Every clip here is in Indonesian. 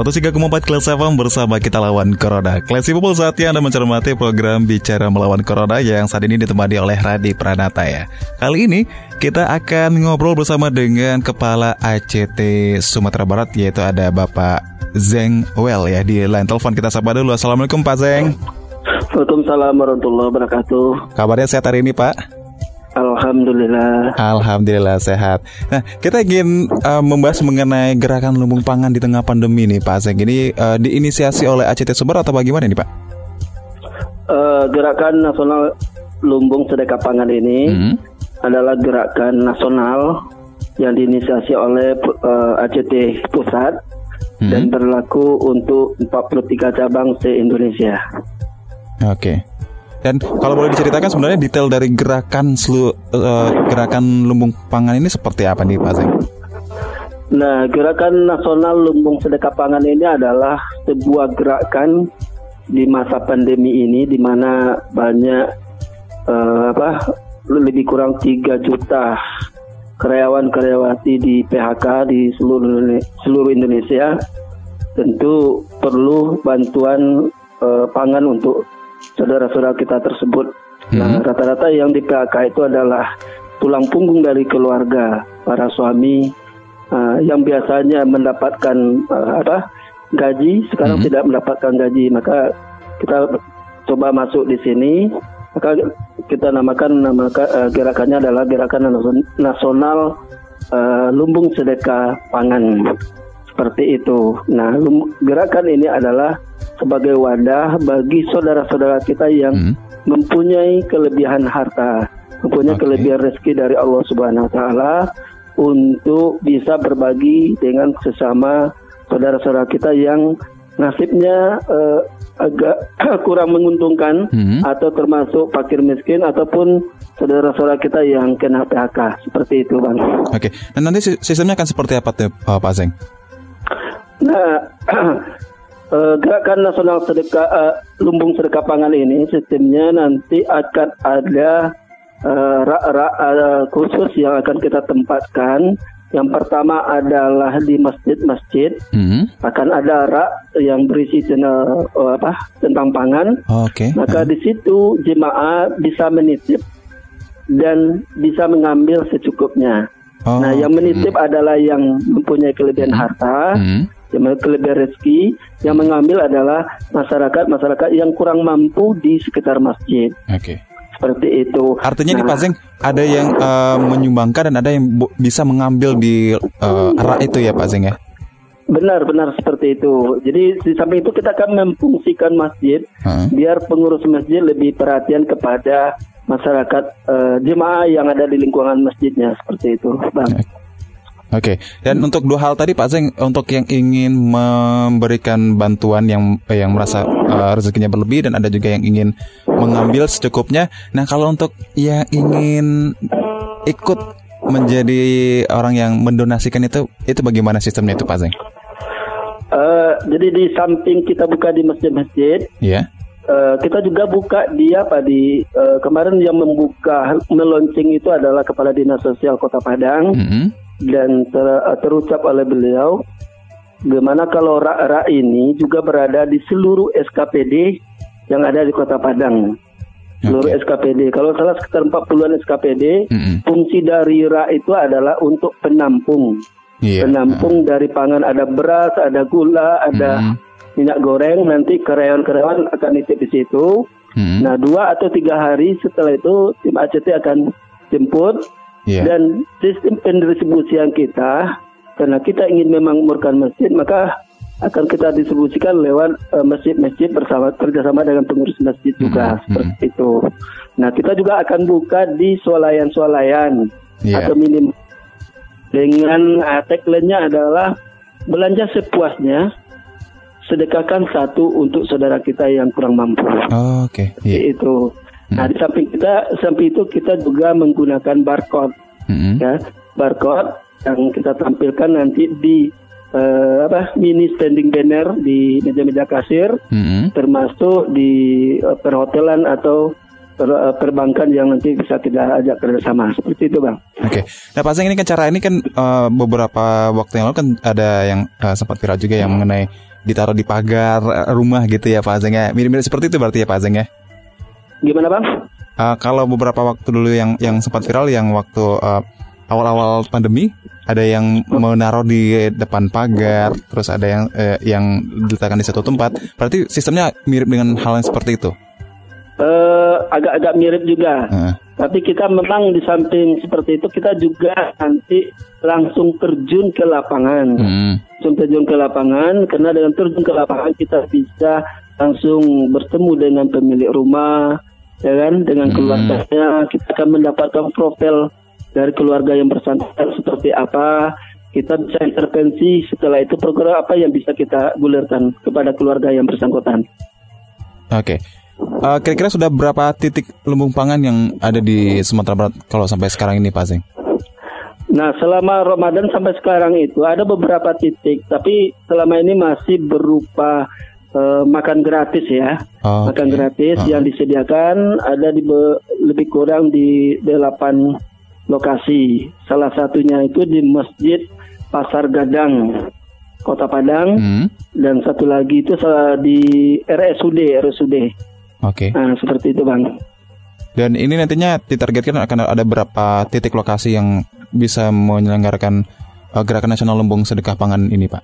103,4 Kelas FM bersama kita lawan Corona. Classy People saatnya Anda mencermati program Bicara Melawan Corona yang saat ini ditemani oleh Radi Pranata ya. Kali ini kita akan ngobrol bersama dengan Kepala ACT Sumatera Barat yaitu ada Bapak Zeng Well ya di line telepon kita sapa dulu. Assalamualaikum Pak Zeng. Waalaikumsalam warahmatullahi wabarakatuh. Kabarnya sehat hari ini Pak? Alhamdulillah. Alhamdulillah sehat. Nah, kita ingin uh, membahas mengenai gerakan lumbung pangan di tengah pandemi nih, Pak Zeng. Ini uh, diinisiasi oleh ACT Sumber atau bagaimana nih, Pak? Uh, gerakan nasional lumbung sedekah pangan ini hmm. adalah gerakan nasional yang diinisiasi oleh uh, ACT Pusat hmm. dan berlaku untuk 43 cabang se-Indonesia. Oke. Okay. Dan kalau boleh diceritakan sebenarnya detail dari gerakan selu, uh, gerakan lumbung pangan ini seperti apa nih Pak Zeng? Nah, gerakan nasional lumbung sedekah pangan ini adalah sebuah gerakan di masa pandemi ini di mana banyak uh, apa lebih kurang 3 juta karyawan-karyawati di PHK di seluruh seluruh Indonesia tentu perlu bantuan uh, pangan untuk saudara-saudara kita tersebut. Nah, hmm. rata-rata yang di PHK itu adalah tulang punggung dari keluarga, para suami uh, yang biasanya mendapatkan uh, apa gaji, sekarang hmm. tidak mendapatkan gaji. Maka kita coba masuk di sini, maka kita namakan nama uh, gerakannya adalah gerakan nasional uh, lumbung sedekah pangan seperti itu. Nah, gerakan ini adalah sebagai wadah bagi saudara-saudara kita yang hmm. mempunyai kelebihan harta, mempunyai okay. kelebihan rezeki dari Allah Subhanahu wa taala untuk bisa berbagi dengan sesama saudara-saudara kita yang nasibnya uh, agak kurang menguntungkan hmm. atau termasuk fakir miskin ataupun saudara-saudara kita yang kena PHK seperti itu bang. Oke, okay. dan nanti sistemnya akan seperti apa tuh Pak Zeng? Nah, uh, gerakan nasional sedekah uh, lumbung sedekah pangan ini sistemnya nanti akan ada uh, rak -rak uh, khusus yang akan kita tempatkan. Yang pertama adalah di masjid-masjid mm-hmm. akan ada rak yang berisi tentang, uh, apa tentang pangan. Oh, Oke. Okay. Maka mm-hmm. di situ jemaah bisa menitip dan bisa mengambil secukupnya. Oh, nah, yang menitip mm-hmm. adalah yang mempunyai kelebihan mm-hmm. harta. Mm-hmm yang kelebihan rezeki yang mengambil adalah masyarakat-masyarakat yang kurang mampu di sekitar masjid. Oke. Okay. Seperti itu. Artinya nah, nih Pak Zeng, ada yang uh, menyumbangkan dan ada yang bisa mengambil di uh, arah itu ya Pak Zeng ya? Benar, benar seperti itu. Jadi di samping itu kita akan memfungsikan masjid hmm. biar pengurus masjid lebih perhatian kepada masyarakat uh, jemaah yang ada di lingkungan masjidnya seperti itu, Bang. Okay. Oke, okay. dan untuk dua hal tadi Pak Zeng, untuk yang ingin memberikan bantuan yang eh, yang merasa uh, rezekinya berlebih dan ada juga yang ingin mengambil secukupnya. Nah, kalau untuk yang ingin ikut menjadi orang yang mendonasikan itu, itu bagaimana sistemnya itu Pak Zeng? Uh, jadi di samping kita buka di masjid-masjid. Yeah. Uh, kita juga buka di apa di uh, kemarin yang membuka meluncing itu adalah Kepala Dinas Sosial Kota Padang. Mm -hmm dan ter, terucap oleh beliau bagaimana kalau rak-rak ini juga berada di seluruh SKPD yang ada di Kota Padang. Seluruh okay. SKPD. Kalau salah sekitar 40-an SKPD, mm -hmm. fungsi dari rak itu adalah untuk penampung. Yeah. Penampung uh. dari pangan ada beras, ada gula, ada mm -hmm. minyak goreng. Nanti karyawan-karyawan akan nitip di situ. Mm -hmm. Nah, dua atau tiga hari setelah itu tim ACT akan jemput Yeah. Dan sistem pendistribusian kita, karena kita ingin memakmurkan masjid, maka akan kita distribusikan lewat uh, masjid-masjid bersama kerjasama dengan pengurus masjid juga mm -hmm. seperti itu. Nah kita juga akan buka di swalayan-swalayan Iya. atau minim dengan uh, tagline-nya adalah belanja sepuasnya, sedekahkan satu untuk saudara kita yang kurang mampu. Oh, Oke, iya. Itu. Nah, di samping kita, samping itu kita juga menggunakan barcode, Mm-mm. ya, barcode yang kita tampilkan nanti di eh, apa mini standing banner di meja-meja kasir, Mm-mm. termasuk di eh, perhotelan atau per- eh, perbankan yang nanti bisa kita ajak kerjasama seperti itu, bang. Oke, nah Pak Zeng ini kan cara ini kan eh, beberapa waktu yang lalu kan ada yang eh, sempat viral juga yang mengenai ditaruh di pagar rumah gitu ya Pak Zeng ya. Mirip-mirip seperti itu berarti ya Pak Zeng ya. Gimana, bang? Eh, kalau beberapa waktu dulu yang yang sempat viral yang waktu eh, awal-awal pandemi ada yang menaruh di depan pagar, terus ada yang eh, yang diletakkan di satu tempat. Berarti sistemnya mirip dengan hal yang seperti itu. Agak-agak mirip juga. Heeh. Tapi kita memang di samping seperti itu kita juga nanti langsung terjun ke lapangan. Hmm. Langsung terjun ke lapangan karena dengan terjun ke lapangan kita bisa langsung bertemu dengan pemilik rumah, ya kan, dengan Hmm. keluarganya. Kita akan mendapatkan profil dari keluarga yang bersangkutan seperti apa. Kita bisa intervensi setelah itu program apa yang bisa kita gulirkan kepada keluarga yang bersangkutan. Oke. Eh, kira-kira sudah berapa titik lumbung pangan yang ada di Sumatera Barat kalau sampai sekarang ini Pak Zeng? Nah, selama Ramadan sampai sekarang itu ada beberapa titik, tapi selama ini masih berupa eh, makan gratis ya. Oh, makan gratis Ah. yang disediakan ada di be- lebih kurang di delapan lokasi. Salah satunya itu di Masjid Pasar Gadang, Kota Padang, Hmm. dan satu lagi itu di RSUD, RSUD. Oke. Nah, seperti itu, Bang. Dan ini nantinya ditargetkan akan ada berapa titik lokasi yang bisa menyelenggarakan eh, gerakan nasional lumbung sedekah pangan ini, Pak?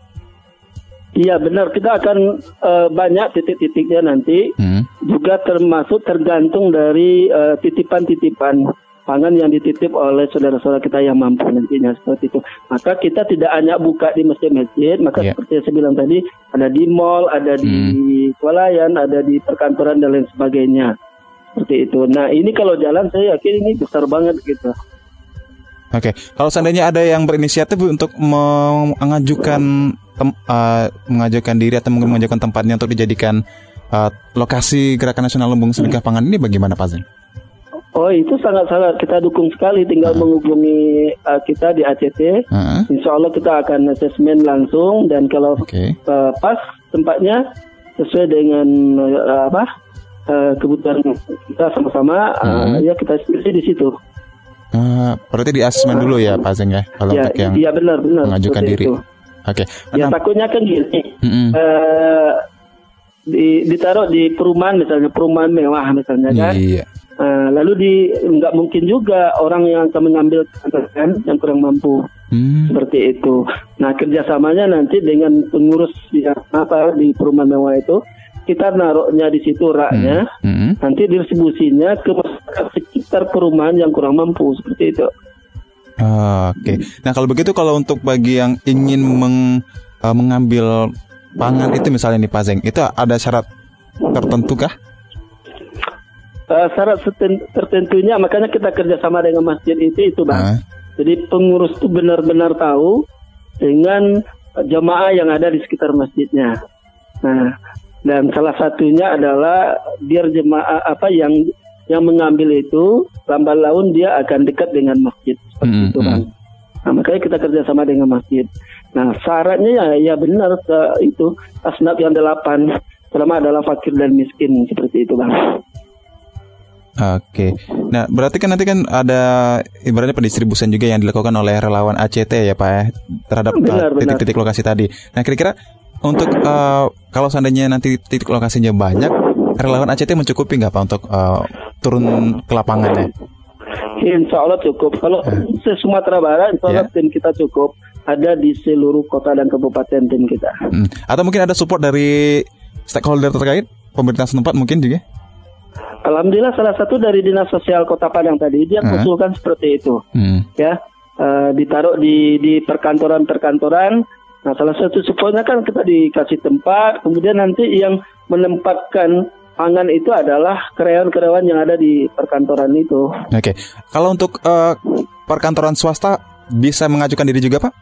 Iya, benar. Kita akan eh, banyak titik-titiknya nanti. Hmm. juga termasuk tergantung dari eh, titipan-titipan pangan yang dititip oleh saudara-saudara kita yang mampu nantinya seperti itu. Maka kita tidak hanya buka di masjid-masjid, maka Iya. seperti yang saya bilang tadi, ada di mall, ada di swalayan, ada di perkantoran dan lain sebagainya. Seperti itu. Nah, ini kalau jalan saya yakin ini besar banget gitu. Oke. Kalau seandainya ada yang berinisiatif untuk mengajukan tem- eh, mengajukan diri atau mengajukan tempatnya untuk dijadikan eh, lokasi gerakan nasional lumbung sedekah pangan ini bagaimana, Pak Zeng? Oh, itu sangat-sangat kita dukung sekali. Tinggal menghubungi eh, kita di ACT. Heeh. Insya Allah kita akan asesmen langsung dan kalau Oke. uh, pas tempatnya sesuai dengan uh, apa uh, kebutuhan kita sama-sama uh, Hmm. ya kita pilih di situ Eh, berarti di asesmen dulu ya, Pak Zeng ya, kalau ya untuk yang iya benar benar mengajukan diri. itu. Oke. ya Nah, takutnya kan gini mm-mm. uh, di, ditaruh di perumahan misalnya perumahan mewah misalnya kan Iya. Uh, lalu di nggak mungkin juga orang yang akan mengambil kan yang kurang mampu Hmm. seperti itu. Nah kerjasamanya nanti dengan pengurus yang apa di perumahan mewah itu kita naruhnya di situ raknya, Hmm. nanti distribusinya ke masyarakat sekitar perumahan yang kurang mampu seperti itu. Oke. Nah kalau begitu kalau untuk bagi yang ingin meng- eh, mengambil pangan itu misalnya nih Pak Zeng, itu ada syarat tertentu kah? Eh, syarat tertentunya makanya kita kerjasama dengan masjid itu itu bang. Ah. Jadi pengurus itu benar-benar tahu dengan jamaah yang ada di sekitar masjidnya. Nah, dan salah satunya adalah biar jemaah apa yang yang mengambil itu lambat laun dia akan dekat dengan masjid seperti Mm, itu bang. Nah, makanya kita kerjasama dengan masjid. Nah, syaratnya ya, ya benar eh, itu asnaf yang delapan selama adalah fakir dan miskin seperti itu bang. Oke. Nah berarti kan nanti kan ada ibaratnya pendistribusian juga yang dilakukan oleh relawan ACT ya Pak ya terhadap eh, titik-titik lokasi tadi. Nah kira-kira untuk eh, kalau seandainya nanti titik lokasinya banyak, relawan ACT mencukupi nggak Pak untuk eh, turun ke lapangannya? Insya Allah cukup. Kalau se Sumatera Barat, insya Allah Ya. tim kita cukup. Ada di seluruh kota dan kabupaten tim kita. Hmm. Atau mungkin ada support dari stakeholder terkait pemerintah setempat mungkin juga? Alhamdulillah salah satu dari dinas sosial Kota Padang tadi dia Hmm. mengusulkan seperti itu, Hmm. ya Eh, ditaruh di di perkantoran-perkantoran. Nah salah satu supportnya kan kita dikasih tempat, kemudian nanti yang menempatkan pangan itu adalah karyawan-karyawan yang ada di perkantoran itu. Oke, kalau untuk eh, perkantoran swasta bisa mengajukan diri juga Pak?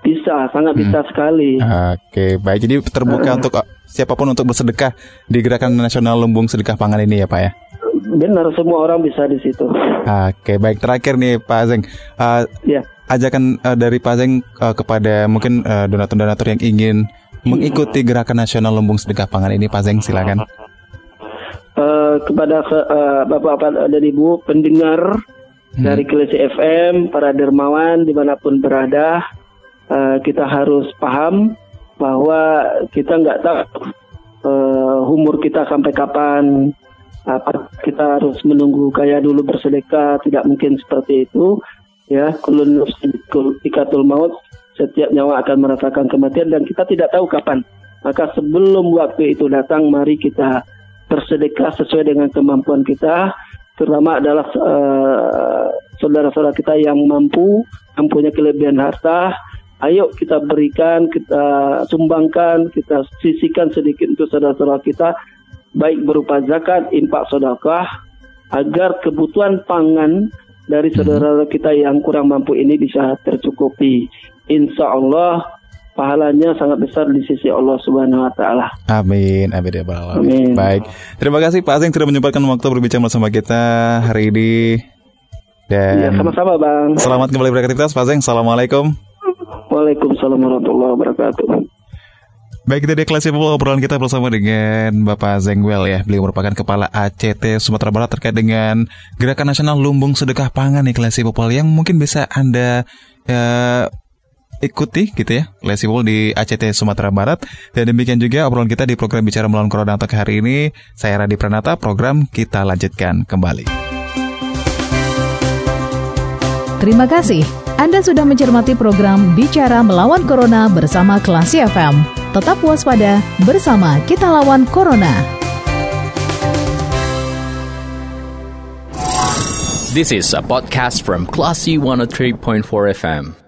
Bisa, sangat bisa Hmm. sekali. Oke, baik. Jadi terbuka untuk uh, siapa pun untuk bersedekah di Gerakan Nasional Lumbung Sedekah Pangan ini ya Pak ya? Benar, semua orang bisa di situ. Oke, baik. Terakhir nih Pak Zeng, Uh, Ya. ajakan uh, dari Pak Zeng uh, kepada mungkin uh, donatur-donatur yang ingin mengikuti Gerakan Nasional Lumbung Sedekah Pangan ini, Pak Zeng silakan. Eh, kepada se- eh, bapak-bapak dan ibu pendengar dari Klesi FM, para dermawan di mana pun berada, eh, kita harus paham bahwa kita nggak tahu eh, umur kita sampai kapan. Apa kita harus menunggu kaya dulu bersedekah? Tidak mungkin seperti itu. Ya, kulun kul- ikatul maut. Setiap nyawa akan merasakan kematian dan kita tidak tahu kapan. Maka sebelum waktu itu datang, mari kita bersedekah sesuai dengan kemampuan kita, terutama adalah eh, saudara-saudara kita yang mampu, yang punya kelebihan harta. Ayo kita berikan, kita sumbangkan, kita sisihkan sedikit untuk saudara-saudara kita, baik berupa zakat, infak, sedekah, agar kebutuhan pangan dari saudara kita yang kurang mampu ini bisa tercukupi. Insya Allah pahalanya sangat besar di sisi Allah Subhanahu Wa Taala. Amin, amin ya. Amin. Baik, terima kasih Pak Zeng sudah menyempatkan waktu berbicara bersama kita hari ini. Ya, Dan sama-sama Bang. selamat kembali beraktivitas Pak Zeng. Assalamualaikum. Waalaikumsalam warahmatullahi wabarakatuh. Baik, kelas people obrolan kita bersama dengan Bapak Zengwel ya. Beliau merupakan Kepala ACT Sumatera Barat terkait dengan Gerakan Nasional Lumbung Sedekah Pangan nih kelas yang mungkin bisa Anda eh, ikuti gitu ya. People di ACT Sumatera Barat. Dan demikian juga obrolan kita di program Bicara Melawan Corona untuk hari ini. Saya Radi Pranata, program kita lanjutkan kembali. Terima kasih. Anda sudah mencermati program Bicara Melawan Corona bersama Klasi FM. Tetap waspada bersama kita lawan Corona. This is a podcast from Classy 103.4 FM.